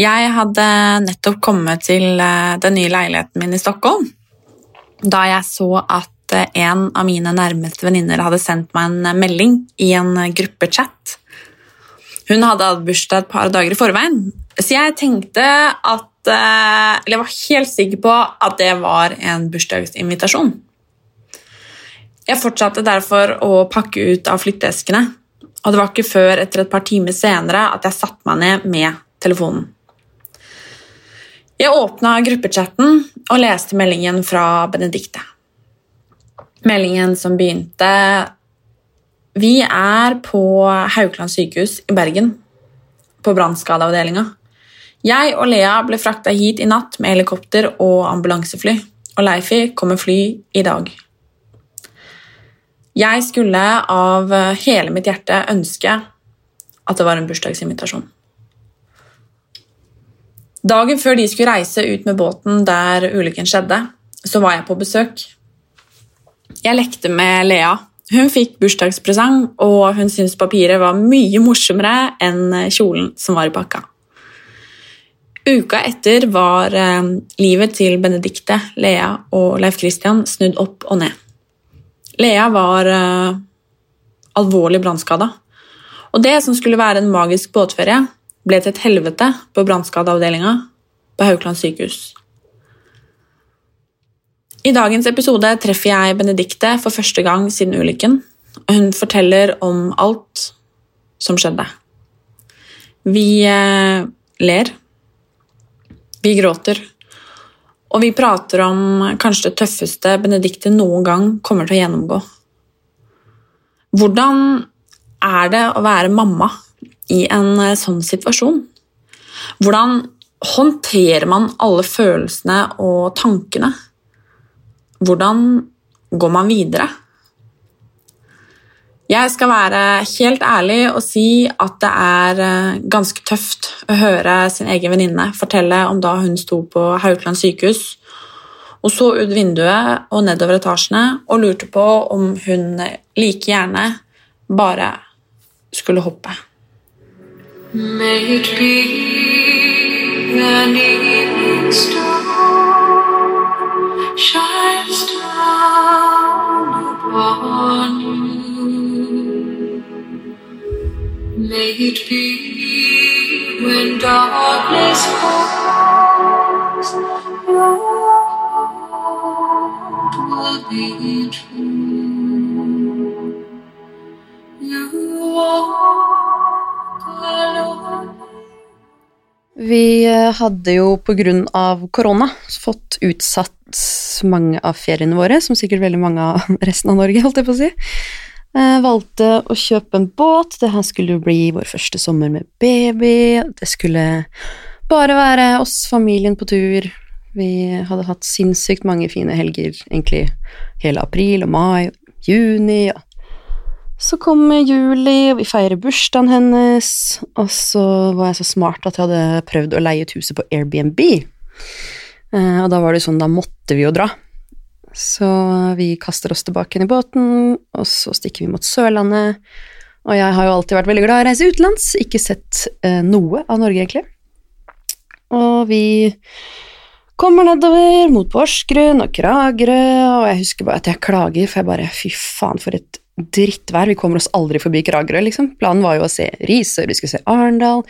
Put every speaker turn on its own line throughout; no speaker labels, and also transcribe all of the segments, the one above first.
Jeg hadde nettopp kommet til eh, den nye leiligheten min i Stockholm da jeg så at eh, en av mine nærmeste venninner hadde sendt meg en melding i en gruppechat. Hun hadde hatt bursdag et par dager i forveien, så jeg tenkte at eh, Eller jeg var helt sikker på at det var en bursdagsinvitasjon. Jeg fortsatte derfor å pakke ut av flytteeskene, og det var ikke før etter et par timer senere at jeg satte meg ned med telefonen. Jeg åpna gruppechatten og leste meldingen fra Benedicte. Meldingen som begynte Vi er på Haukeland sykehus i Bergen, på brannskadeavdelinga. Jeg og Lea ble frakta hit i natt med helikopter og ambulansefly, og Leifi kommer fly i dag. Jeg skulle av hele mitt hjerte ønske at det var en bursdagsinvitasjon. Dagen før de skulle reise ut med båten der ulykken skjedde, så var jeg på besøk. Jeg lekte med Lea. Hun fikk bursdagspresang, og hun syntes papiret var mye morsommere enn kjolen som var i pakka. Uka etter var eh, livet til Benedicte, Lea og Leif Christian snudd opp og ned. Lea var eh, alvorlig brannskada, og det som skulle være en magisk båtferie, ble til et helvete på brannskadeavdelinga på Haukeland sykehus. I dagens episode treffer jeg Benedicte for første gang siden ulykken, og hun forteller om alt som skjedde. Vi eh, ler, vi gråter, og vi prater om kanskje det tøffeste Benedicte noen gang kommer til å gjennomgå. Hvordan er det å være mamma i en eh, sånn situasjon? Hvordan håndterer man alle følelsene og tankene? Hvordan går man videre? Jeg skal være helt ærlig og si at det er eh, ganske tøft å høre sin egen venninne fortelle om da hun sto på Haukeland sykehus og så ut vinduet og nedover etasjene og lurte på om hun like gjerne bare skulle hoppe.
May it be an evening star shines down upon you. May it be when darkness falls, your heart will be true. You walk
Vi eh, hadde jo av korona fått utsatt mange av feriene våre, som sikkert veldig mange av resten av Norge, holdt jeg på å si. Eh, valgte å kjøpe en båt. Det her skulle jo bli vår første sommer med baby. Det skulle bare være oss, familien, på tur. Vi hadde hatt sinnssykt mange fine helger, egentlig hele april og mai og juni. og så kom juli, og vi feirer bursdagen hennes, og så var jeg så smart at jeg hadde prøvd å leie ut huset på Airbnb. Eh, og da var det sånn, da måtte vi jo dra. Så vi kaster oss tilbake inn i båten, og så stikker vi mot Sørlandet. Og jeg har jo alltid vært veldig glad i å reise utenlands, ikke sett eh, noe av Norge, egentlig. Og vi Kommer nedover mot Porsgrunn og Kragerø, og jeg husker bare at jeg klager, for jeg bare Fy faen, for et drittvær. Vi kommer oss aldri forbi Kragerø, liksom. Planen var jo å se Risør, vi skulle se Arendal,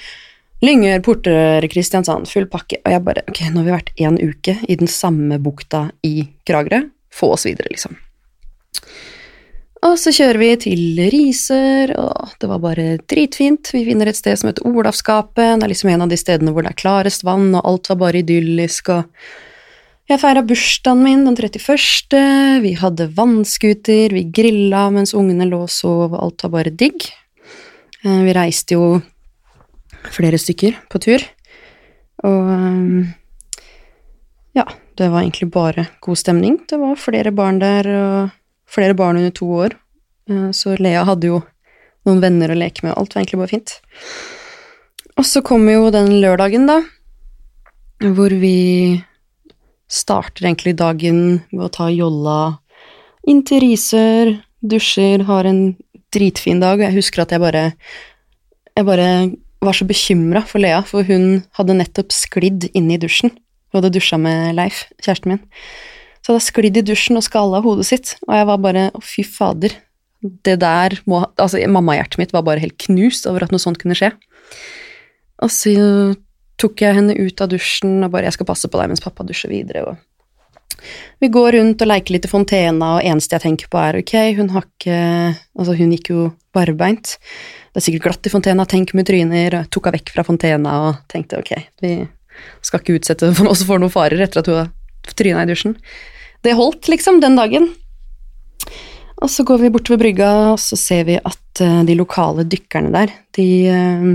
Lyngør, Porter, Kristiansand, full pakke. Og jeg bare Ok, nå har vi vært én uke i den samme bukta i Kragerø. Få oss videre, liksom. Og så kjører vi til Risør, og det var bare dritfint. Vi finner et sted som heter Olavsgapet. Det er liksom en av de stedene hvor det er klarest vann, og alt var bare idyllisk, og jeg feira bursdagen min den 31. Vi hadde vannskuter, vi grilla mens ungene lå og sov, alt var bare digg. Eh, Vi reiste jo flere stykker på tur, og eh, ja, det var egentlig bare god stemning. Det var flere barn der, og flere barn under to år, Eh, så Lea hadde jo noen venner å leke med, alt var egentlig bare fint. Og så kom jo den lørdagen, da, hvor vi starter egentlig dagen med å ta jolla inn til Risør, dusjer, har en dritfin dag, og jeg husker at jeg bare Jeg bare var så bekymra for Lea, for hun hadde nettopp sklidd inne i dusjen. Hun hadde dusja med Leif, kjæresten min. Så hadde jeg sklidd i dusjen og skalla hodet sitt, og jeg var bare Å, fy fader. Det der må Altså, mammahjertet mitt var bare helt knust over at noe sånt kunne skje. Og så tok jeg henne ut av dusjen og bare 'Jeg skal passe på deg mens pappa dusjer videre', og vi går rundt og leker litt i fontena, og eneste jeg tenker på er ok, hun har ikke Altså, hun gikk jo barbeint. Det er sikkert glatt i fontena, tenk med tryner, jeg tok henne vekk fra fontena og tenkte ok, vi skal ikke utsette oss for noen farer etter at hun har tryna i dusjen. Det holdt, liksom, den dagen. Og så går vi bort ved brygga, og så ser vi at eh, de lokale dykkerne der, de eh,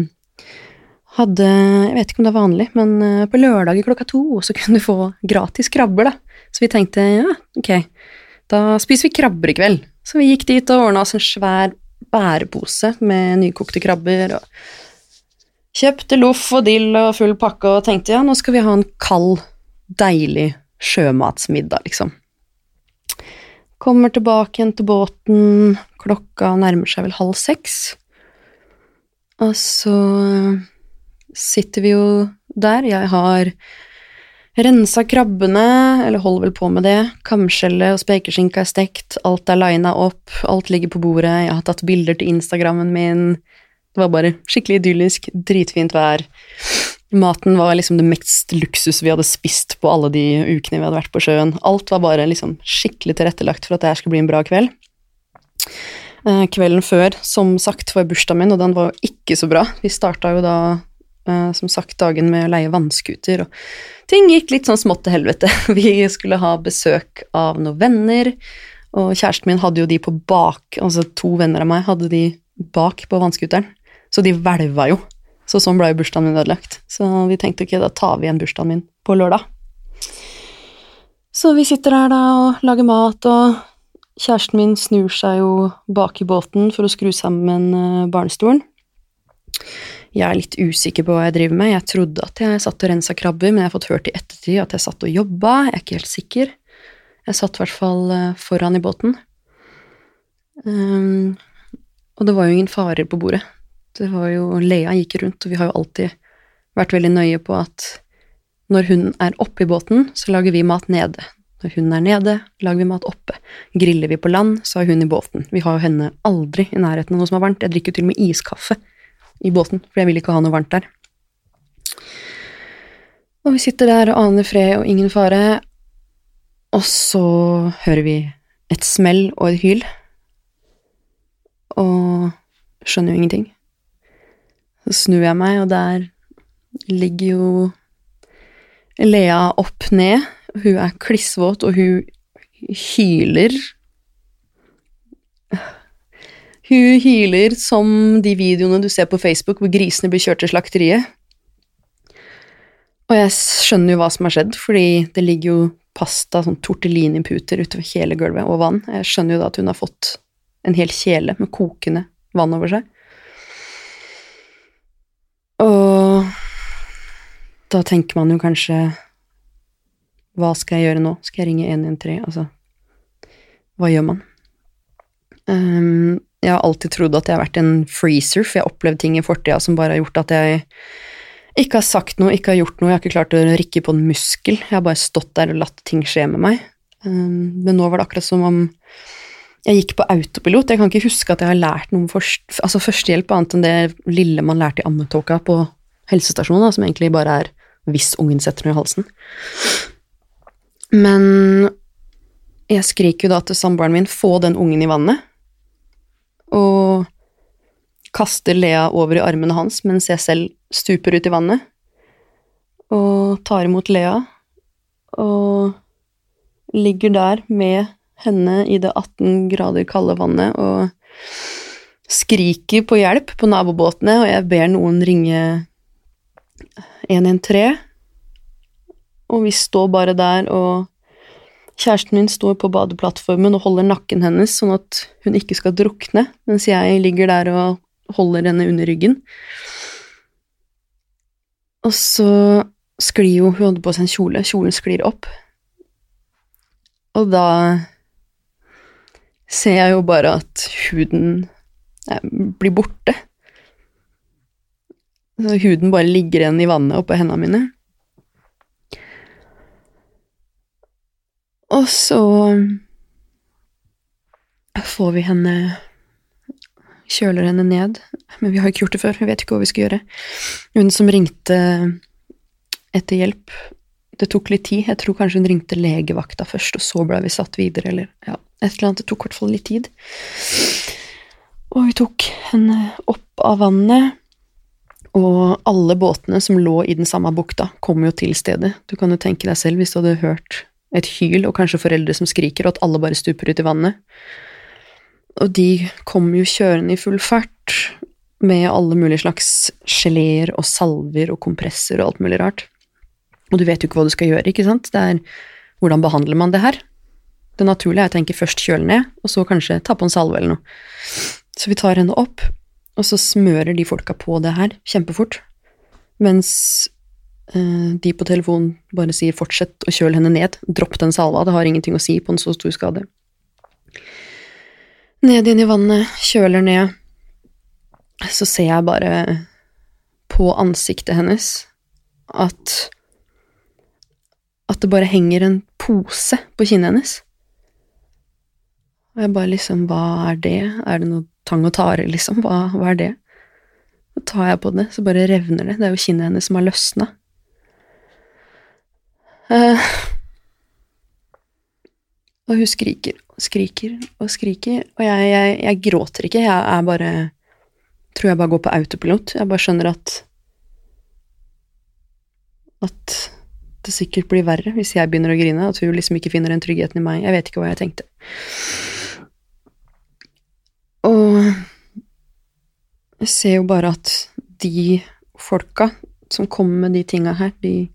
hadde Jeg vet ikke om det er vanlig, men eh, på lørdager klokka to så kunne du få gratis krabber, da. Så vi tenkte ja, ok, da spiser vi krabber i kveld. Så vi gikk dit og ordna oss en svær bærepose med nykokte krabber. og Kjøpte loff og dill og full pakke og tenkte ja, nå skal vi ha en kald, deilig sjømatsmiddag, liksom. Kommer tilbake igjen til båten, klokka nærmer seg vel halv seks. Og så sitter vi jo der. Jeg har rensa krabbene, eller holder vel på med det. Kamskjellet og spekeskinka er stekt, alt er lina opp, alt ligger på bordet. Jeg har tatt bilder til Instagrammen min. Det var bare skikkelig idyllisk, dritfint vær. Maten var liksom det mest luksus vi hadde spist på alle de ukene vi hadde vært på sjøen. Alt var bare liksom skikkelig tilrettelagt for at det her skulle bli en bra kveld. Eh, kvelden før, som sagt, var bursdagen min, og den var jo ikke så bra. Vi starta jo da, som sagt, dagen med å leie vannskuter, og ting gikk litt sånn smått til helvete. Vi skulle ha besøk av noen venner, og kjæresten min hadde jo de på bak, altså to venner av meg hadde de bak på vannskuteren, så de hvelva jo. Så sånn ble jo bursdagen min ødelagt. Så vi tenkte ok, da tar vi igjen bursdagen min på lørdag. Så vi sitter her da og lager mat, og kjæresten min snur seg jo bak i båten for å skru sammen eh, barnestolen. Jeg er litt usikker på hva jeg driver med. Jeg trodde at jeg satt og rensa krabber, men jeg har fått hørt i ettertid at jeg satt og jobba. Jeg er ikke helt sikker. Jeg satt i hvert fall eh, foran i båten. Um, og det var jo ingen farer på bordet. Det var jo Lea gikk rundt, og vi har jo alltid vært veldig nøye på at når hun er oppe i båten, så lager vi mat nede. Når hun er nede, lager vi mat oppe. Griller vi på land, så er hun i båten. Vi har jo henne aldri i nærheten av noe som er varmt. Jeg drikker jo til og med iskaffe i båten, for jeg vil ikke ha noe varmt der. Og vi sitter der og aner fred og ingen fare, og så hører vi et smell og et hyl, og skjønner jo ingenting. Så snur jeg meg, og der ligger jo Lea opp ned. Hun er klissvåt, og hun hyler. Hun hyler som de videoene du ser på Facebook hvor grisene blir kjørt til slakteriet. Og jeg skjønner jo hva som har skjedd, fordi det ligger jo pasta, sånn tortelliniputer utover hele gulvet, og vann. Jeg skjønner jo da at hun har fått en hel kjele med kokende vann over seg. Og da tenker man jo kanskje Hva skal jeg gjøre nå? Skal jeg ringe 113? Altså, hva gjør man? Um, jeg har alltid trodd at jeg har vært en freezer, for jeg har opplevd ting i fortida som bare har gjort at jeg ikke har sagt noe, ikke har gjort noe, jeg har ikke klart å rikke på en muskel. Jeg har bare stått der og latt ting skje med meg. Um, men nå var det akkurat som om jeg gikk på autopilot. Jeg kan ikke huske at jeg har lært noe om først, altså førstehjelp annet enn det lille man lærte i ammetåka på helsestasjonen, da, som egentlig bare er hvis ungen setter noe i halsen. Men jeg skriker jo da til samboeren min 'få den ungen i vannet', og kaster Lea over i armene hans mens jeg selv stuper ut i vannet, og tar imot Lea, og ligger der med henne i det 18 grader kalde vannet og skriker på hjelp på nabobåtene, og jeg ber noen ringe 113, og vi står bare der, og kjæresten min står på badeplattformen og holder nakken hennes sånn at hun ikke skal drukne, mens jeg ligger der og holder henne under ryggen. Og så sklir jo Hun hadde på seg en kjole, kjolen sklir opp. Og da ser jeg jo bare at huden eh, blir borte. Så huden bare ligger igjen i vannet oppå hendene mine. Og så får vi henne Kjøler henne ned, men vi har ikke gjort det før, vi vet ikke hva vi skal gjøre. Hun som ringte etter hjelp, det tok litt tid, jeg tror kanskje hun ringte legevakta først, og så ble vi satt videre, eller ja, et eller annet, det tok i hvert fall litt tid. Og vi tok henne opp av vannet, og alle båtene som lå i den samme bukta, kom jo til stedet. Du kan jo tenke deg selv hvis du hadde hørt et hyl og kanskje foreldre som skriker, og at alle bare stuper ut i vannet. Og de kom jo kjørende i full fart med alle mulige slags geleer og salver og kompresser og alt mulig rart. Og du vet jo ikke hva du skal gjøre, ikke sant? Det er hvordan behandler man det her? Det naturlige er å tenke først kjøle ned, og så kanskje ta på en salve eller noe. Så vi tar henne opp, og så smører de folka på det her kjempefort, mens de på telefonen bare sier 'fortsett å kjøle henne ned', dropp den salva, det har ingenting å si på en så stor skade. Ned inn i vannet, kjøler ned, så ser jeg bare på ansiktet hennes at at det bare henger en pose på kinnet hennes. Og jeg bare liksom, hva er det? Er det noe tang og tare, liksom? Hva, hva er det? Så tar jeg på det, så bare revner det. Det er jo kinnet hennes som har løsna. Uh, og hun skriker og skriker og skriker, og jeg, jeg, jeg, gråter ikke, jeg er bare Tror jeg bare går på autopilot. Jeg bare skjønner at At det sikkert blir verre hvis jeg begynner å grine, at hun liksom ikke finner den tryggheten i meg. Jeg vet ikke hva jeg tenkte. Og jeg ser jo bare at de folka som kommer med de tinga her, de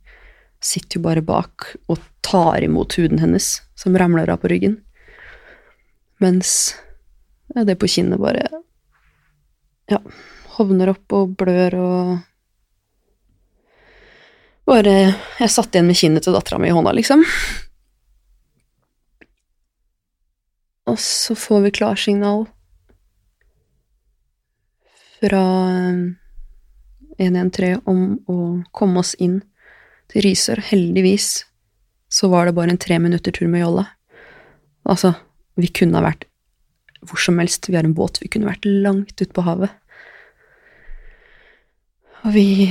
sitter jo bare bak og tar imot huden hennes, som ramler av på ryggen. Mens det på kinnet bare ja, hovner opp og blør og Bare Jeg satt igjen med kinnet til dattera mi i hånda, liksom. Og så får vi klarsignal fra 113 om å komme oss inn til Risør. Heldigvis så var det bare en tre minutter tur med jolle. Altså, vi kunne ha vært hvor som helst. Vi har en båt, vi kunne vært langt ute på havet. Og vi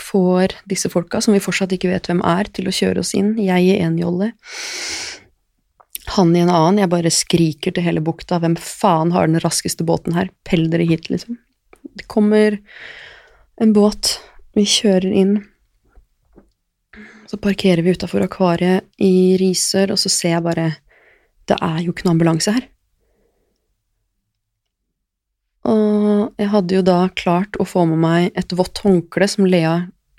får disse folka, som vi fortsatt ikke vet hvem er, til å kjøre oss inn. Jeg i en jolle. Han i en annen. Jeg bare skriker til hele bukta. Hvem faen har den raskeste båten her? Pell dere hit, liksom. Det kommer en båt. Vi kjører inn. Så parkerer vi utafor akvariet i Risør, og så ser jeg bare Det er jo ikke noen ambulanse her. Og jeg hadde jo da klart å få med meg et vått håndkle som Lea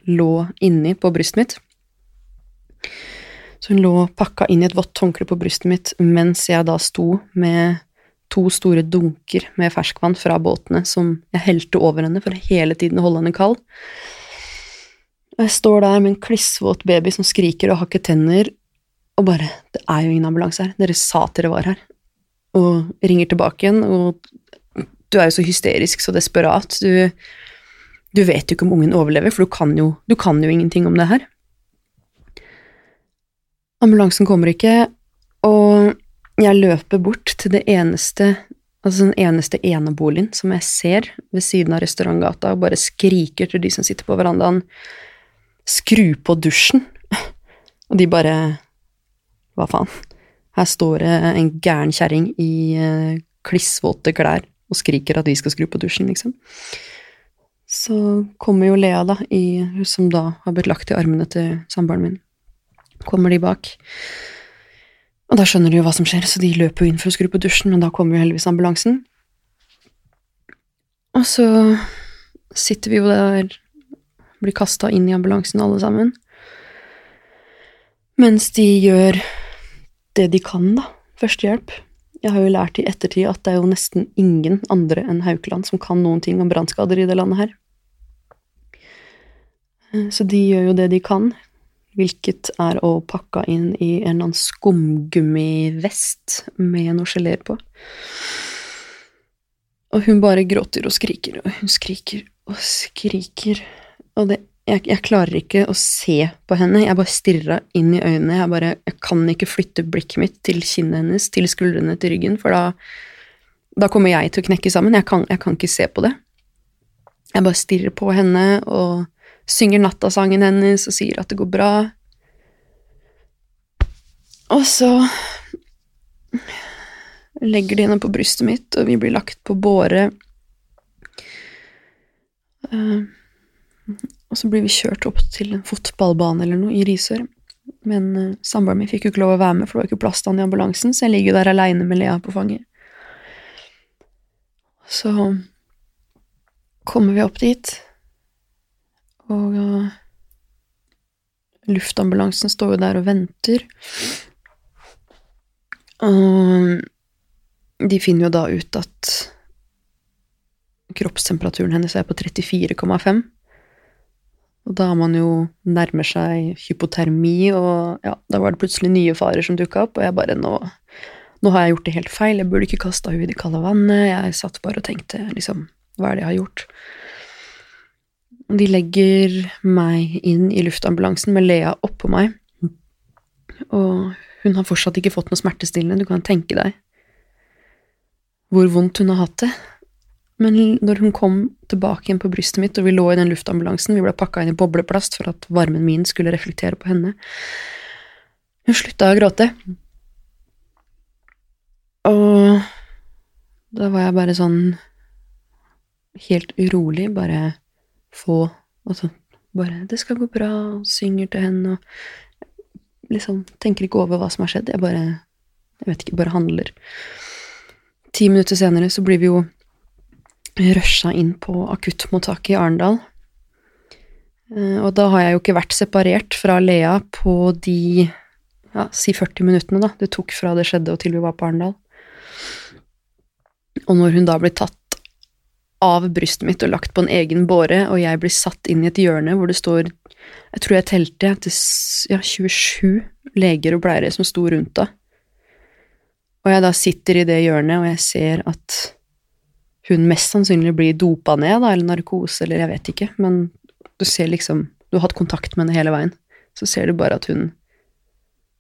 lå inni på brystet mitt. Så hun lå pakka inn i et vått håndkle på brystet mitt mens jeg da sto med to store dunker med ferskvann fra båtene som jeg helte over henne for hele tiden holde henne kald. Og jeg står der med en klissvåt baby som skriker og har ikke tenner, og bare Det er jo ingen ambulanse her. Dere sa at dere var her. Og ringer tilbake igjen, og du er jo så hysterisk, så desperat. Du Du vet jo ikke om ungen overlever, for du kan jo, du kan jo ingenting om det her. Ambulansen kommer ikke, og jeg løper bort til det eneste Altså den eneste eneboligen som jeg ser ved siden av restaurantgata, og bare skriker til de som sitter på verandaen, skru på dusjen! Og de bare Hva faen? Her står det en gæren kjerring i eh, klissvåte klær og skriker at de skal skru på dusjen, liksom. Så kommer jo Lea, da, i, som da har blitt lagt i armene til samboeren min. Kommer de bak. Og da skjønner de jo hva som skjer, så de løper jo inn for å skru på dusjen, men da kommer jo heldigvis ambulansen. Og så sitter vi jo der, blir kasta inn i ambulansen alle sammen. Mens de gjør det de kan, da. Førstehjelp. Jeg har jo lært i ettertid at det er jo nesten ingen andre enn Haukeland som kan noen ting om brannskader i det landet her. Så de gjør jo det de kan hvilket er å pakke inn i en eller annen skumgummivest med noe geléer på. Og hun bare gråter og skriker, og hun skriker og skriker, og det, jeg, jeg, klarer ikke å se på henne, jeg bare stirrer inn i øynene, jeg bare, jeg kan ikke flytte blikket mitt til kinnet hennes, til skuldrene, til ryggen, for da, da kommer jeg til å knekke sammen, jeg kan, jeg kan ikke se på det. Jeg bare stirrer på henne og synger nattasangen hennes og sier at det går bra. Og så legger de henne på brystet mitt, og vi blir lagt på båre. Uh, og så blir vi kjørt opp til en fotballbane eller noe i Risør. Men uh, samboeren min fikk jo ikke lov å være med, for det var ikke plass til han i ambulansen, så jeg ligger jo der aleine med Lea på fanget. Så kommer vi opp dit, og uh, luftambulansen står jo der og venter. Og de finner jo da ut at kroppstemperaturen hennes er på 34,5. Og da har man jo nærmer seg hypotermi, og ja, da var det plutselig nye farer som dukka opp, og jeg bare nå, nå har jeg gjort det helt feil, jeg burde ikke kasta henne i det kalde vannet, jeg satt bare og tenkte liksom, hva er det jeg har gjort? De legger meg inn i luftambulansen med Lea oppå meg, og hun har fortsatt ikke fått noe smertestillende, du kan tenke deg hvor vondt hun har hatt det. Men når hun kom tilbake igjen på brystet mitt, og vi lå i den luftambulansen, vi ble pakka inn i bobleplast for at varmen min skulle reflektere på henne Hun slutta å gråte. Og da var jeg bare sånn helt urolig, bare få Altså bare 'Det skal gå bra', og synger til henne, og liksom tenker ikke over hva som har skjedd. Jeg bare Jeg vet ikke, bare handler. Ti minutter senere så blir vi jo rusha inn på akuttmottaket i Arendal. Og da har jeg jo ikke vært separert fra Lea på de ja, si 40 minuttene, da, det tok fra det skjedde og til vi var på Arendal. Og når hun da blir tatt av brystet mitt og lagt på en egen båre, og jeg blir satt inn i et hjørne hvor det står Jeg tror jeg telte til ja, 27 leger og bleiere som sto rundt da. Og jeg da sitter i det hjørnet, og jeg ser at hun mest sannsynlig blir dopa ned, da, eller narkose, eller jeg vet ikke, men du ser liksom Du har hatt kontakt med henne hele veien. Så ser du bare at hun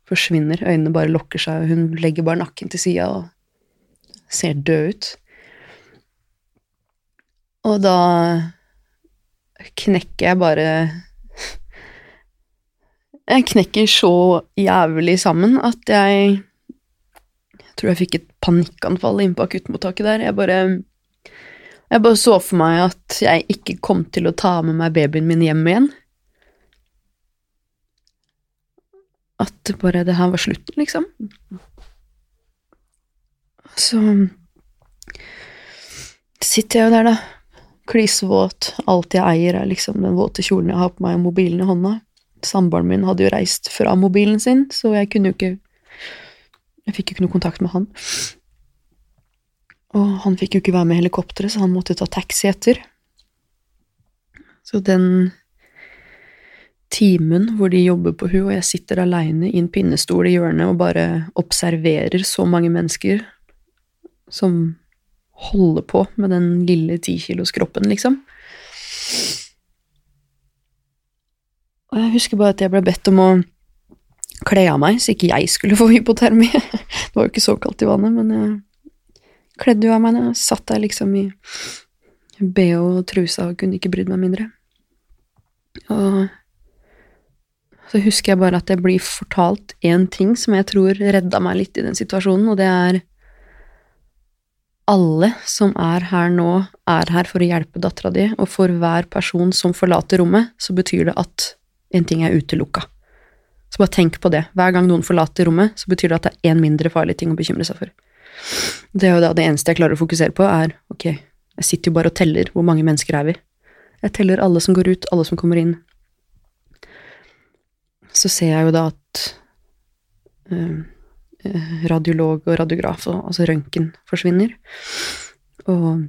forsvinner, øynene bare lukker seg, og hun legger bare nakken til sida og ser død ut. Og da knekker jeg bare Jeg knekker så jævlig sammen at jeg Jeg tror jeg fikk et panikkanfall inne på akuttmottaket der. Jeg bare Jeg bare så for meg at jeg ikke kom til å ta med meg babyen min hjem igjen. At bare det her var slutten, liksom. Så sitter jeg jo der, da klissvåt. Alt jeg eier, er liksom den våte kjolen jeg har på meg, og mobilen i hånda. Samboeren min hadde jo reist fra mobilen sin, så jeg kunne jo ikke Jeg fikk jo ikke noe kontakt med han. Og han fikk jo ikke være med i helikopteret, så han måtte ta taxi etter. Så den timen hvor de jobber på hun, og jeg sitter aleine i en pinnestol i hjørnet og bare observerer så mange mennesker som holder på med den lille tikiloskroppen, liksom. Og jeg husker bare at jeg ble bedt om å kle av meg, så ikke jeg skulle få hypotermi. Det var jo ikke så kaldt i vannet, men jeg kledde jo av meg. Jeg satt der liksom i bh og trusa og kunne ikke brydd meg mindre. Og så husker jeg bare at jeg blir fortalt én ting som jeg tror redda meg litt i den situasjonen, og det er alle som er her nå, er her for å hjelpe dattera di, og for hver person som forlater rommet, så betyr det at en ting er utelukka. Så bare tenk på det. Hver gang noen forlater rommet, så betyr det at det er én mindre farlig ting å bekymre seg for. Det er jo da det eneste jeg klarer å fokusere på, er ok, jeg sitter jo bare og teller hvor mange mennesker er vi. Jeg teller alle som går ut, alle som kommer inn. Så ser jeg jo da at øh, radiolog og radiograf, og, altså røntgen, forsvinner. Og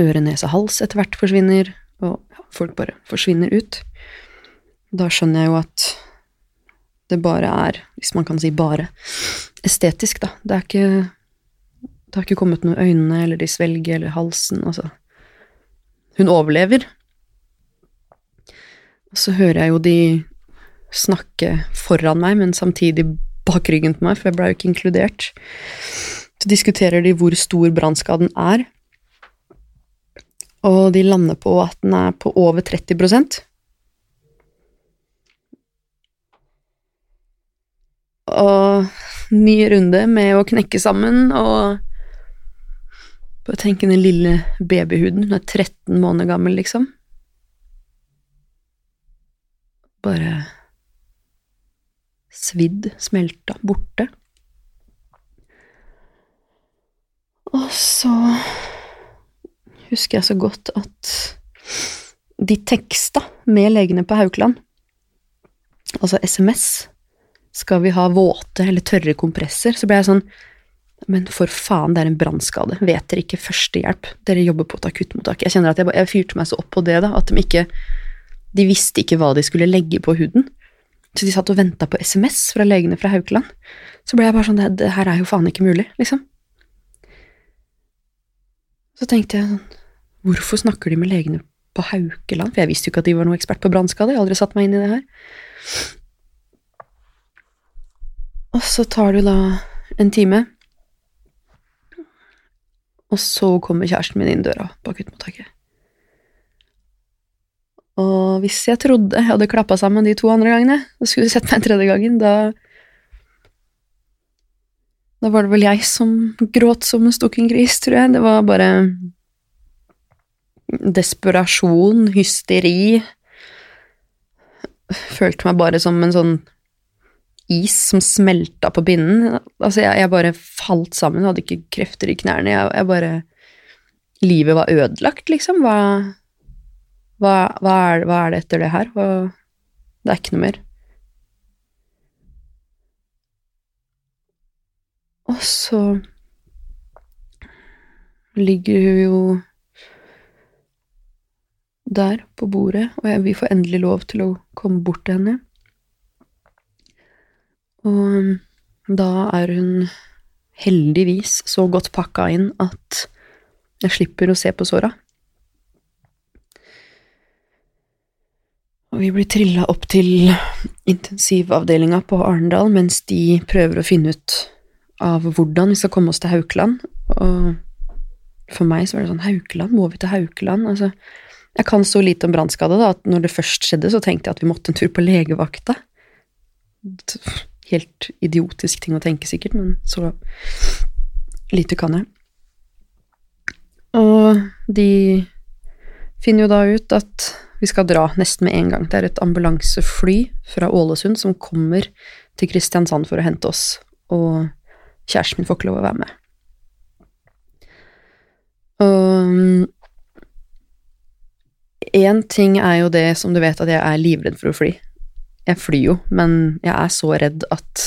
øre, nese, hals etter hvert forsvinner, og folk bare forsvinner ut. Da skjønner jeg jo at det bare er, hvis man kan si bare, estetisk, da. Det er ikke Det har ikke kommet noe øynene eller de svelger eller halsen, altså. Hun overlever. Og så hører jeg jo de snakke foran meg, men samtidig bak ryggen på meg, for jeg ble jo ikke inkludert. Så diskuterer de hvor stor brannskaden er, og de lander på at den er på over 30% Og ny runde med å knekke sammen og Bare tenke den lille babyhuden, hun er 13 måneder gammel, liksom. Bare svidd, smelta, borte. Og så husker jeg så godt at de teksta med legene på Haukeland, altså SMS, skal vi ha våte eller tørre kompresser, så ble jeg sånn men for faen, det er en brannskade. Vet dere ikke førstehjelp? Dere jobber på et akuttmottak. Jeg kjenner at jeg, jeg fyrte meg så opp på det, da, at de ikke De visste ikke hva de skulle legge på huden. Så de satt og venta på SMS fra legene fra Haukeland. Så ble jeg bare sånn det, det her er jo faen ikke mulig, liksom. Så tenkte jeg sånn Hvorfor snakker de med legene på Haukeland? For jeg visste jo ikke at de var noe ekspert på brannskade. Jeg har aldri satt meg inn i det her. Og så tar det da en time, og så kommer kjæresten min inn døra på akuttmottaket. Og hvis jeg trodde jeg hadde klappa sammen de to andre gangene, og skulle sett meg en tredje gangen, da Da var det vel jeg som gråt som en stukken gris, tror jeg. Det var bare desperasjon, hysteri. Følte meg bare som en sånn is som smelta på binden. Altså, jeg, jeg bare falt sammen, hadde ikke krefter i knærne. Jeg, jeg bare Livet var ødelagt, liksom. Hva, hva, hva, er, hva er, det etter det her? Hva, det er ikke noe mer. Og så ligger hun jo der på bordet, og jeg, vi får endelig lov til å komme bort til henne. Og da er hun heldigvis så godt pakka inn at jeg slipper å se på såra. Og vi blir trilla opp til intensivavdelinga på Arendal mens de prøver å finne ut av hvordan vi skal komme oss til Haukeland. Og for meg så var det sånn Haukeland? Må vi til Haukeland? Altså, jeg kan så lite om brannskade at når det først skjedde, så tenkte jeg at vi måtte en tur på legevakta helt idiotisk ting å tenke, sikkert, men så lite kan jeg. Og de finner jo da ut at vi skal dra nesten med en gang. Det er et ambulansefly fra Ålesund som kommer til Kristiansand for å hente oss, og kjæresten min får ikke lov å være med. Og én ting er jo det som du vet, at jeg er livredd for å fly. Jeg flyr jo, men jeg er så redd at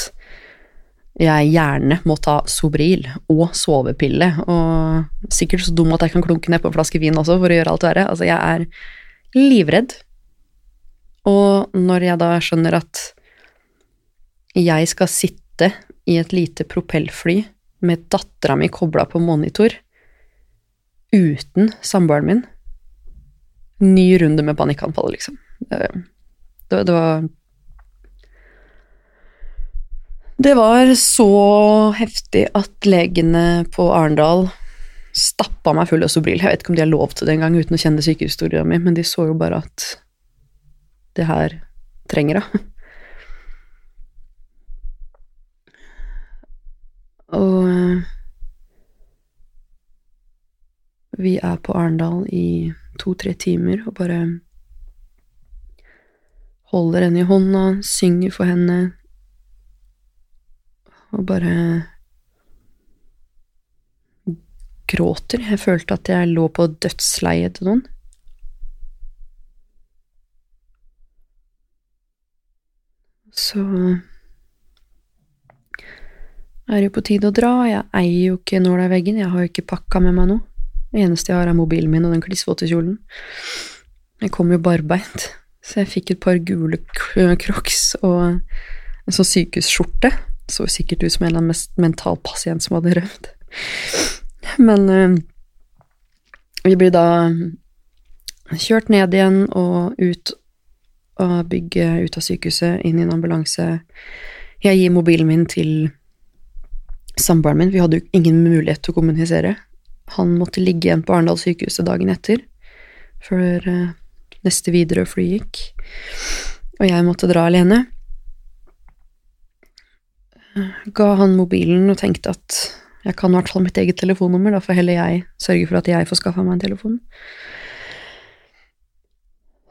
jeg gjerne må ta Sobril og sovepille, og sikkert så dum at jeg kan klunke nedpå en flaske vin også for å gjøre alt verre. Altså, jeg er livredd. Og når jeg da skjønner at jeg skal sitte i et lite propellfly med dattera mi kobla på monitor uten samboeren min Ny runde med panikkanfall, liksom. Det Det, var Det var så heftig at legene på Arendal stappa meg full av Sobril. Jeg vet ikke om de har lov til det engang uten å kjenne sykehistoria mi, men de så jo bare at det her trenger jeg. Og eh, vi er på Arendal i to-tre timer og bare holder henne i hånda, synger for henne og bare gråter. Jeg følte at jeg lå på dødsleiet til noen. Så er det jo på tide å dra. Jeg eier jo ikke nåla i veggen, jeg har jo ikke pakka med meg noe. Det eneste jeg har, er mobilen min og den klissvåte kjolen. Jeg kom jo barbeint, så jeg fikk et par gule crocs og en sånn sykehusskjorte. Så sikkert ut som en eller annen mental pasient som hadde rømt. Men øh, vi blir da kjørt ned igjen og ut av bygget, ut av sykehuset, inn i en ambulanse. Jeg gir mobilen min til samboeren min, vi hadde jo ingen mulighet til å kommunisere. Han måtte ligge igjen på Arendal sykehuset dagen etter, før uh, neste videre fly gikk. Og jeg måtte dra alene. Ga han mobilen og tenkte at jeg kan i hvert fall mitt eget telefonnummer, da får heller jeg sørge for at jeg får skaffa meg en telefon.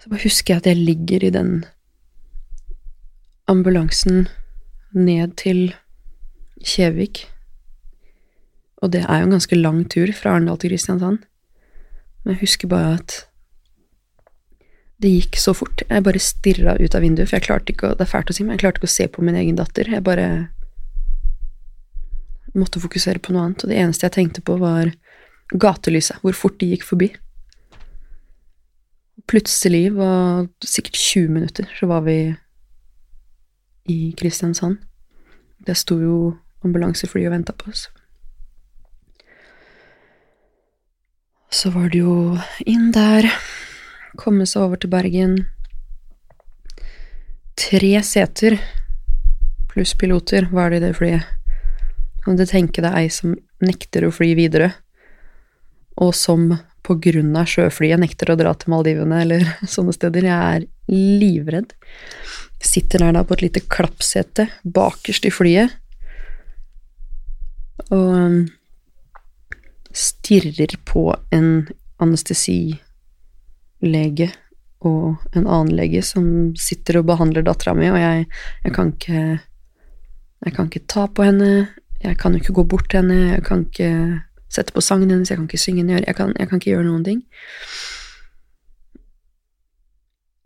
Så bare husker jeg at jeg ligger i den ambulansen ned til Kjevik. Og det er jo en ganske lang tur fra Arendal til Kristiansand. Men jeg husker bare at det gikk så fort. Jeg bare stirra ut av vinduet, for jeg klarte ikke å Det er fælt å si, men jeg klarte ikke å se på min egen datter. Jeg bare måtte fokusere på noe annet, og det eneste jeg tenkte på, var gatelyset, hvor fort de gikk forbi. Plutselig, var sikkert 20 minutter, så var vi i Kristiansand. Det sto jo ambulansefly og venta på oss. Så var det jo inn der, komme seg over til Bergen. Tre seter pluss piloter var det i det flyet. Kan du tenke deg ei som nekter å fly videre, og som på grunn av sjøflyet nekter å dra til Maldivene eller sånne steder? Jeg er livredd. Sitter der da på et lite klappsete bakerst i flyet og um, stirrer på en anestesilege og en annen lege som sitter og behandler dattera mi, og jeg, jeg kan ikke Jeg kan ikke ta på henne, jeg kan jo ikke gå bort til henne, jeg kan ikke sette på sangen hennes, jeg kan ikke synge henne, jeg kan, jeg kan ikke gjøre noen ting.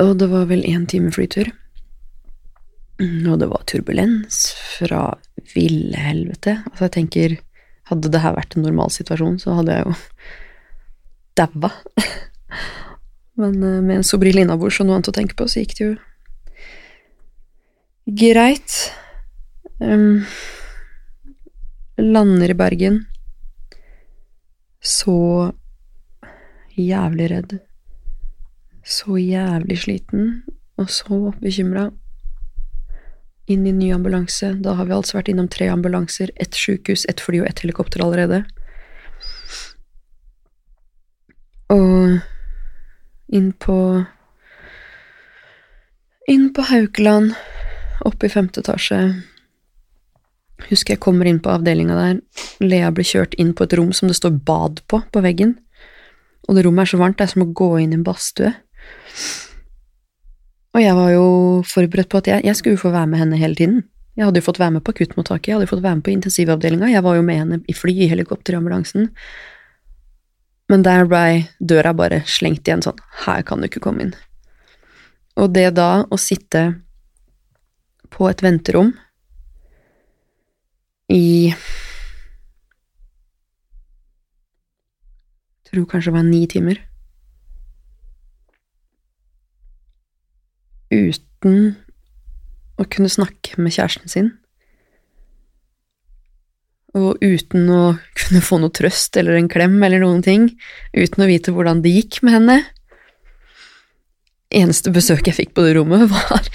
Og det var vel én time flytur. Og det var turbulens fra ville helvete. Altså, jeg tenker Hadde det her vært en normal situasjon, så hadde jeg jo daua. Men eh, med en Sobril innabords og noe annet å tenke på, så gikk det jo greit. Um, lander i Bergen. Så jævlig redd. Så jævlig sliten, og så bekymra. Inn i ny ambulanse. Da har vi altså vært innom tre ambulanser, ett sykehus, ett fly og ett helikopter allerede. Og inn på Inn på Haukeland, oppe i femte etasje. Husker jeg kommer inn på avdelinga der. Lea blir kjørt inn på et rom som det står bad på, på veggen. Og det rommet er så varmt, det er som å gå inn i en badstue. Og jeg var jo forberedt på at jeg, jeg skulle få være med henne hele tiden. Jeg hadde jo fått være med på akuttmottaket, jeg hadde jo fått være med på intensivavdelinga, jeg var jo med henne i fly, i helikopter, i ambulansen. Men der blei døra bare slengt igjen sånn, her kan du ikke komme inn. Og det da å sitte på et venterom i Jeg tror kanskje det var ni timer. uten å kunne snakke med kjæresten sin. Og uten å kunne få noe trøst eller en klem eller noen ting. Uten å vite hvordan det gikk med henne. Eneste besøket jeg fikk på det rommet, var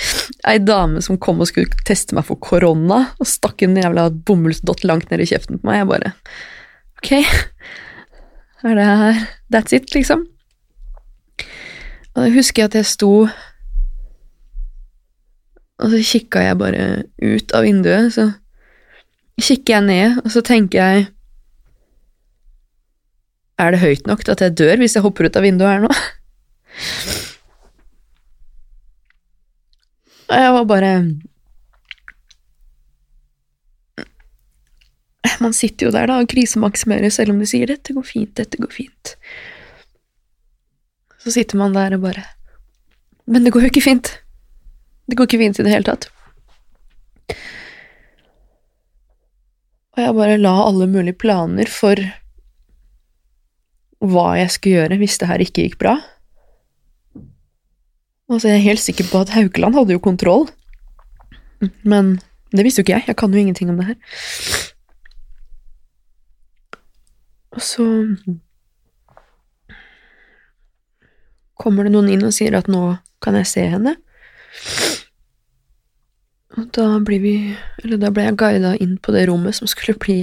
ei dame som kom og skulle teste meg for korona, og stakk en jævla bomullsdott langt ned i kjeften på meg. Jeg bare Ok, er det her That's it, liksom? Og da husker jeg at jeg sto Og så kikka jeg bare ut av vinduet, så kikker jeg ned, og så tenker jeg Er det høyt nok til at jeg dør hvis jeg hopper ut av vinduet her nå? Og jeg var bare Man sitter jo der da og krisemaksimerer selv om du sier 'dette går fint, dette går fint'. Så sitter man der og bare Men det går jo ikke fint. Det går ikke fint i det hele tatt. Og jeg bare la alle mulige planer for hva jeg skulle gjøre hvis det her ikke gikk bra. Altså, jeg er helt sikker på at Haukeland hadde jo kontroll, men det visste jo ikke jeg. Jeg kan jo ingenting om det her. Og så kommer det noen inn og sier at nå kan jeg se henne. Og da blir vi Eller da ble jeg guida inn på det rommet som skulle bli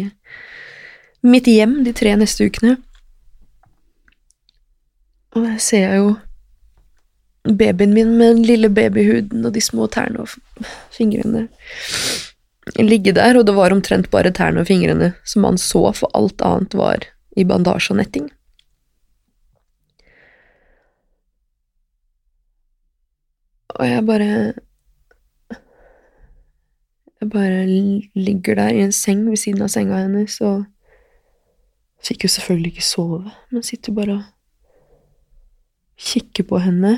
mitt hjem de tre neste ukene. Og der ser jeg jo babyen min med den lille babyhuden og de små tærne og fingrene ligge der, og det var omtrent bare tærne og fingrene som han så, for alt annet var i bandasje og netting. Og jeg bare Jeg bare ligger der i en seng ved siden av senga hennes og fikk jo selvfølgelig ikke sove, men sitter bare og kikker på henne.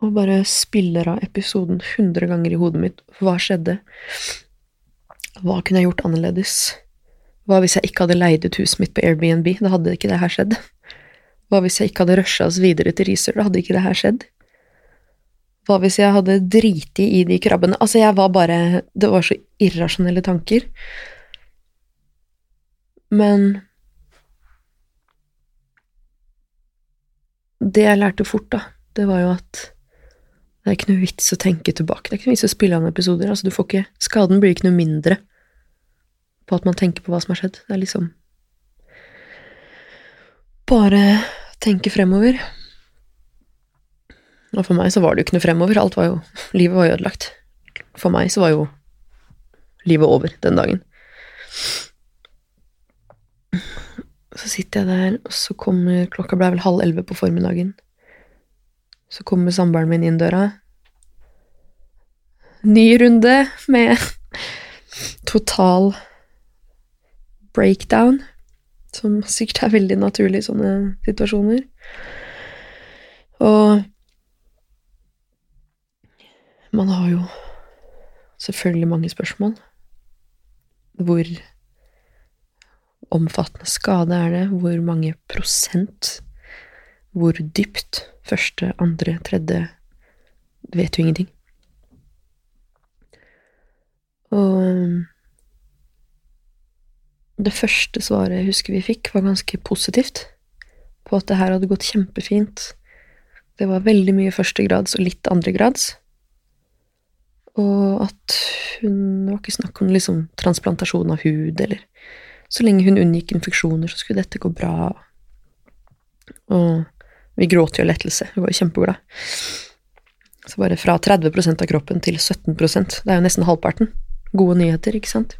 Og bare spiller av episoden hundre ganger i hodet mitt. Hva skjedde? Hva kunne jeg gjort annerledes? Hva hvis jeg ikke hadde leid ut huset mitt på Airbnb? Da hadde ikke det her skjedd. Hva hvis jeg ikke hadde rusha oss videre til Risør? Da hadde ikke det her skjedd. Hva hvis jeg hadde driti i de krabbene? Altså, jeg var bare Det var så irrasjonelle tanker. Men Det jeg lærte fort, da, det var jo at det er ikke noe vits å tenke tilbake. Det er ikke noe vits å spille an episoder. Altså, du får ikke Skaden blir ikke noe mindre på at man tenker på hva som har skjedd. Det er liksom Bare tenke fremover. Og for meg så var det jo ikke noe fremover. Alt var jo Livet var jo ødelagt. For meg så var jo livet over den dagen. Så sitter jeg der, og så kommer Klokka ble vel halv elleve på formiddagen. Så kommer samboeren min inn døra. Ny runde med total breakdown, som sikkert er veldig naturlig i sånne situasjoner. Og man har jo selvfølgelig mange spørsmål. Hvor omfattende skade er det? Hvor mange prosent? Hvor dypt? Første, andre, tredje Vet jo ingenting. Og det første svaret jeg husker vi fikk, var ganske positivt. På at det her hadde gått kjempefint. Det var veldig mye førstegrads og litt andregrads. Og at hun Det var ikke snakk om liksom transplantasjon av hud, eller Så lenge hun unngikk infeksjoner, så skulle dette gå bra. Og vi gråt jo av lettelse. Vi var kjempeglade. Så bare fra 30% av kroppen til 17% Det er jo nesten halvparten. Gode nyheter, ikke sant?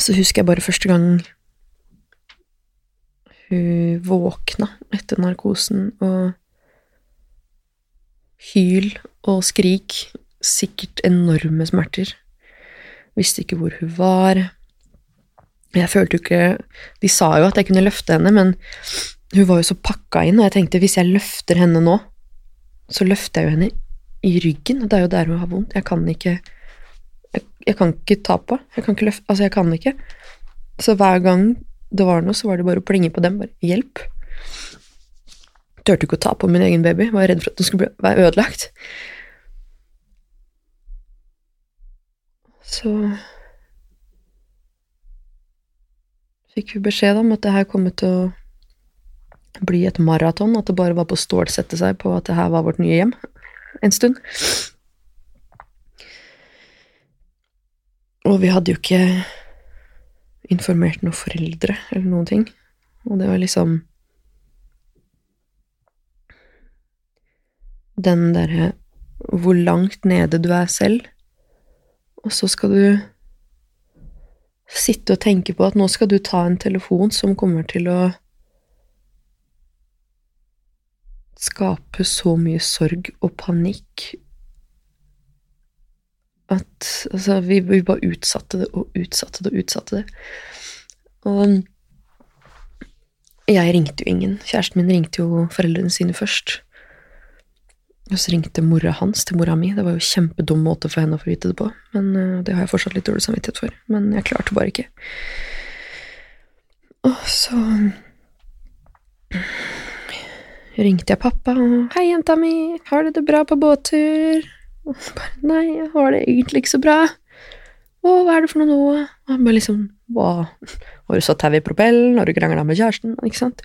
Så husker jeg bare første gang hun våkna etter narkosen, og hyl og skrik, sikkert enorme smerter. Visste ikke hvor hun var. Jeg følte jo ikke De sa jo at jeg kunne løfte henne, men hun var jo så pakka inn, og jeg tenkte hvis jeg løfter henne nå, så løfter jeg jo henne i ryggen, og det er jo der hun har vondt. Jeg kan ikke Jeg, jeg kan ikke ta på. Jeg kan ikke løfte Altså, jeg kan ikke. Så hver gang det var noe, så var det bare å plinge på dem. Bare 'hjelp'. Turte ikke å ta på min egen baby. Var redd for at den skulle være ødelagt. Så fikk vi beskjed om at det her kom til å bli et maraton, at det bare var på å stålsette seg på at det her var vårt nye hjem en stund. Og vi hadde jo ikke informert noen foreldre eller noen ting. Og det var liksom Den derre hvor langt nede du er selv, og så skal du sitte og tenke på at nå skal du ta en telefon som kommer til å skape så mye sorg og panikk at altså, vi, vi bare utsatte det og utsatte det og utsatte det. Og jeg ringte jo ingen. Kjæresten min ringte jo foreldrene sine først. Og så ringte mora hans til mora mi. Det var jo kjempedum måte for henne å få vite det på. Men uh, det har jeg fortsatt litt dårlig samvittighet for. Men jeg klarte bare ikke. Og så ringte jeg pappa og 'Hei, jenta mi, har du det bra på båttur?' Og så bare 'Nei, jeg har det egentlig ikke så bra'. 'Å, hva er det for noe nå?' Og han bare liksom 'Hva, har du satt tau i propellen? Har du krangla med kjæresten?' Ikke sant?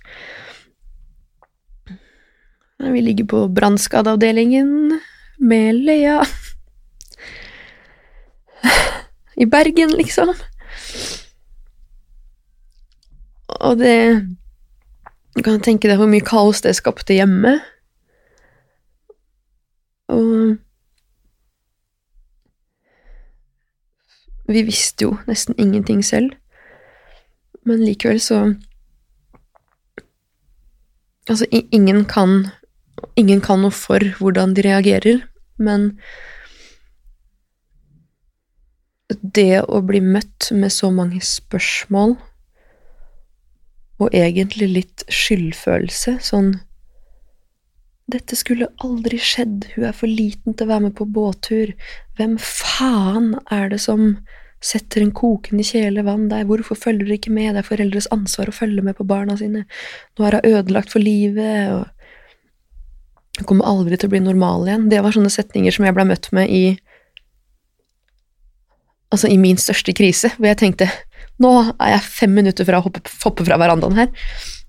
Vi ligger på brannskadeavdelingen med Lea. I Bergen, liksom. Og det Du kan tenke deg hvor mye kaos det skapte hjemme. Og Vi visste jo nesten ingenting selv, men likevel så Altså, ingen kan Ingen kan noe for hvordan de reagerer, men det å bli møtt med så mange spørsmål, og egentlig litt skyldfølelse, sånn Dette skulle aldri skjedd, hun er for liten til å være med på båttur, hvem faen er det som setter en kokende kjele vann der, hvorfor følger dere ikke med, det er foreldres ansvar å følge med på barna sine, nå er hun ødelagt for livet, og hun kommer aldri til å bli normal igjen. Det var sånne setninger som jeg ble møtt med i Altså i min største krise, hvor jeg tenkte nå er jeg fem minutter fra å hoppe, hoppe fra verandaen her,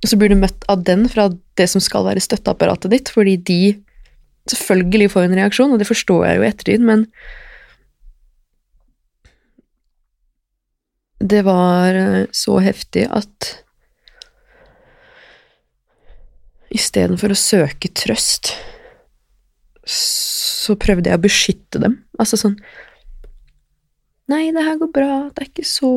og så blir du møtt av den fra det som skal være støtteapparatet ditt, fordi de selvfølgelig får en reaksjon, og det forstår jeg jo i ettertid, men det var så heftig at istedenfor å søke trøst, så prøvde jeg å beskytte dem. Altså sånn Nei, det her går bra, det er ikke så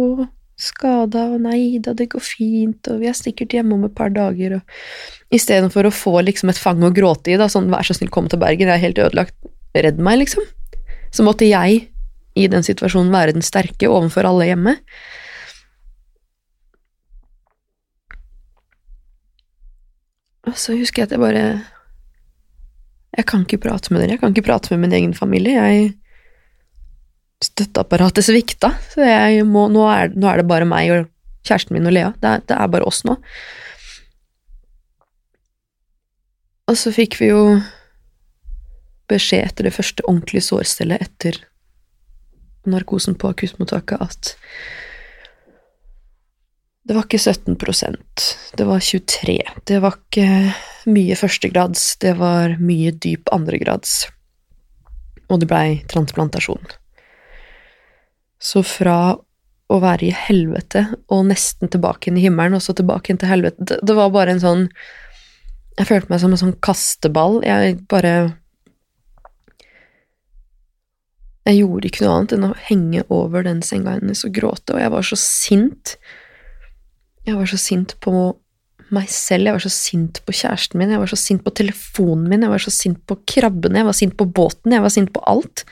skada, og nei da, det går fint, og vi er sikkert hjemme om et par dager, og istedenfor å få liksom et fang å gråte i, da, sånn vær så snill, kom til Bergen, jeg er helt ødelagt, redd meg, liksom, så måtte jeg i den situasjonen være den sterke overfor alle hjemme. Og så husker jeg at jeg bare Jeg kan ikke prate med dere, jeg kan ikke prate med min egen familie. Jeg Støtteapparatet svikta, så jeg må, nå, er, nå er det bare meg og kjæresten min og Lea. Det er, det er bare oss nå. Og så fikk vi jo beskjed etter det første ordentlige sårstellet etter narkosen på akuttmottaket at det var ikke 17% det var 23 Det var ikke mye førstegrads, det var mye dyp andregrads. Og det blei transplantasjon. Så fra å være i helvete og nesten tilbake inn i himmelen, og så tilbake inn til helvete det, var bare en sånn Jeg følte meg som en sånn kasteball. Jeg bare Jeg gjorde ikke noe annet enn å henge over den senga hennes og gråte, og jeg var så sint. Jeg var så sint på meg selv, jeg var så sint på kjæresten min, jeg var så sint på telefonen min, jeg var så sint på krabbene, jeg var sint på båten, jeg var sint på alt.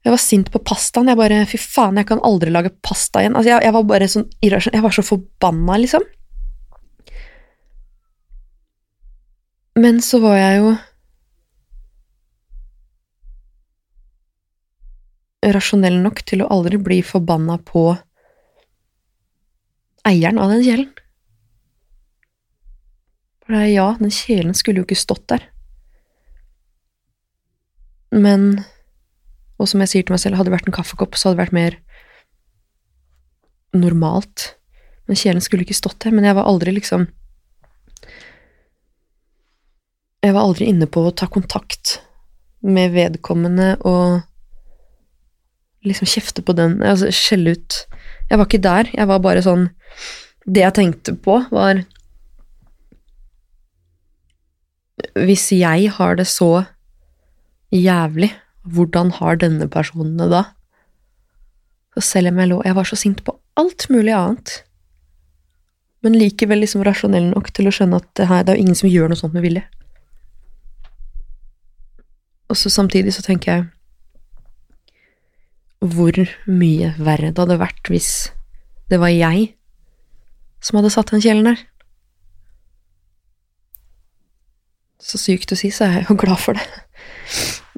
Jeg var sint på pastaen, jeg bare fy faen, jeg kan aldri lage pasta igjen. Altså, jeg, jeg var bare sånn irrasjonell, jeg var så forbanna, liksom. Men så var jeg jo rasjonell nok til å aldri bli forbanna på eieren av den kjelen. For ja, den kjelen skulle jo ikke stått der. Men Og som jeg sier til meg selv, hadde det vært en kaffekopp, så hadde det vært mer normalt. Den kjelen skulle ikke stått der, men jeg var aldri liksom Jeg var aldri inne på å ta kontakt med vedkommende og liksom kjefte på den, altså skjelle ut. Jeg var ikke der, jeg var bare sånn Det jeg tenkte på, var Hvis jeg har det så jævlig, hvordan har denne personen det da? Så selv om jeg lå Jeg var så sint på alt mulig annet, men likevel liksom rasjonell nok til å skjønne at her, det er jo ingen som gjør noe sånt med vilje. Og så samtidig så tenker jeg hvor mye verre det hadde vært hvis det var jeg som hadde satt den kjelen der. Så sykt å si, så er jeg jo glad for det.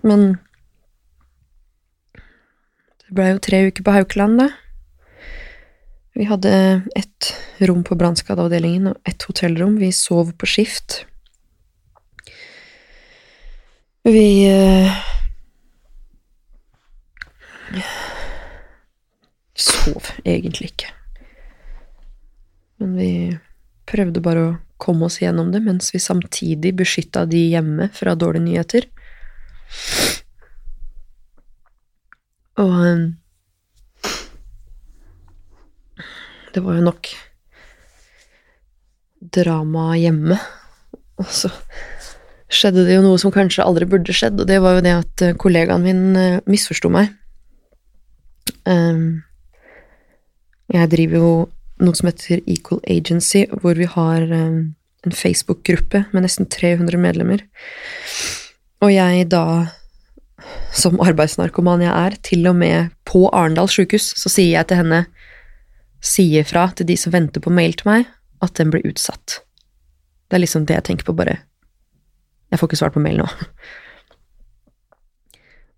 Men det blei jo tre uker på Haukeland, da. Vi hadde ett rom på brannskadeavdelingen og ett hotellrom. Vi sov på skift. Vi sov egentlig ikke. Men vi prøvde bare å komme oss gjennom det, mens vi samtidig beskytta de hjemme fra dårlige nyheter. Og eh, det var jo nok drama hjemme. Og så skjedde det jo noe som kanskje aldri burde skjedd, og det var jo det at eh, kollegaen min eh, misforsto meg. Um, jeg driver jo noe som heter Equal Agency, hvor vi har um, en Facebook-gruppe med nesten 300 medlemmer. Og jeg da, som arbeidsnarkoman jeg er, til og med på Arendal sjukehus, så sier jeg til henne sier fra til de som venter på mail til meg, at den blir utsatt. Det er liksom det jeg tenker på, bare Jeg får ikke svart på mail nå.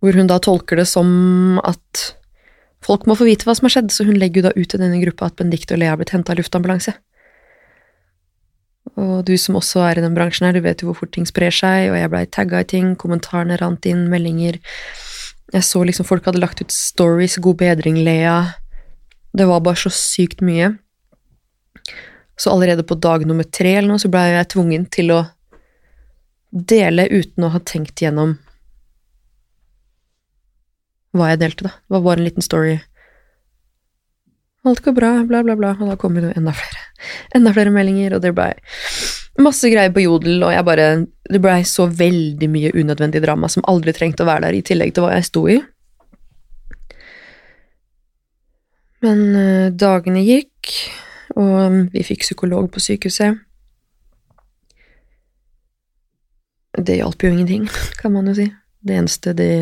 Hvor hun da tolker det som at folk må få vite hva som har skjedd, så hun legger jo da ut i denne gruppa at Benedicte og Lea har blitt henta av luftambulanse. Og du som også er i den bransjen her, du vet jo hvor fort ting sprer seg, og jeg blei tagga i ting, kommentarene rant inn, meldinger Jeg så liksom folk hadde lagt ut stories, god bedring, Lea. Det var bare så sykt mye. Så allerede på dag nummer tre eller noe, så blei jeg tvungen til å dele uten å ha tenkt gjennom hva jeg delte, da. Det var bare en liten story. Alt går bra, bla, bla, bla, og da kom det enda flere. Enda flere meldinger, og det blei masse greier på Jodel, og jeg bare Det blei så veldig mye unødvendig drama som aldri trengte å være der, i tillegg til hva jeg sto i. Men uh, dagene gikk, og vi fikk psykolog på sykehuset. Det hjalp jo ingenting, kan man jo si. Det eneste det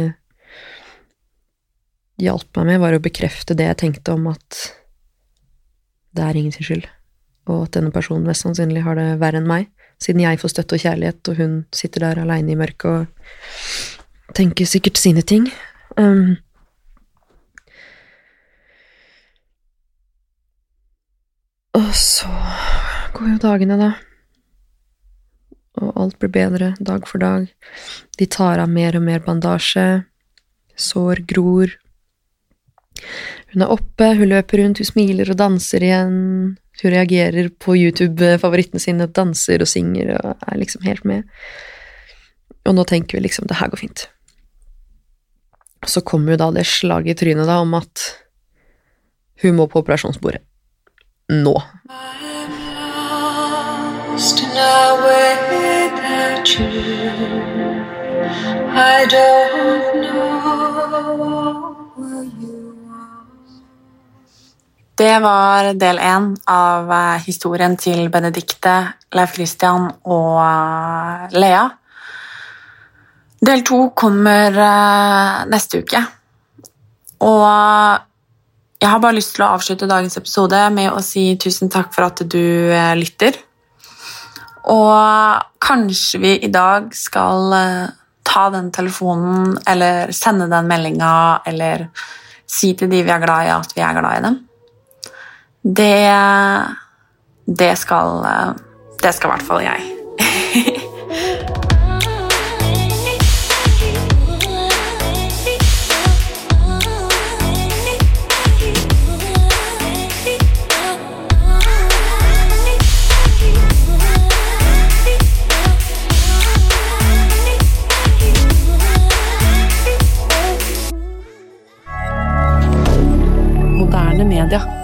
hjalp meg med, var å bekrefte det jeg tenkte om at det er ingen sin skyld, og at denne personen mest sannsynlig har det verre enn meg, siden jeg får støtte og kjærlighet, og hun sitter der aleine i mørket og tenker sikkert sine ting. Um, Og så går jo dagene, da. Og alt blir bedre dag for dag. De tar av mer og mer bandasje. Sår gror. Hun er oppe, hun løper rundt, hun smiler og danser igjen. Hun reagerer på YouTube-favorittene sine, danser og synger og er liksom helt med. Og nå tenker vi liksom det her går fint. Så kommer jo da det slaget i trynet da om at hun må på operasjonsbordet nå.
Det var del én av eh, historien til Benedicte, Leif Christian og eh, Lea. Del to kommer eh, neste uke. Og jeg har bare lyst til å avslutte dagens episode med å si tusen takk for at du lytter. Og kanskje vi i dag skal ta den telefonen eller sende den meldinga eller si til de vi er glad i, at vi er glad i dem. Det Det skal Det skal i hvert fall jeg. moderne media.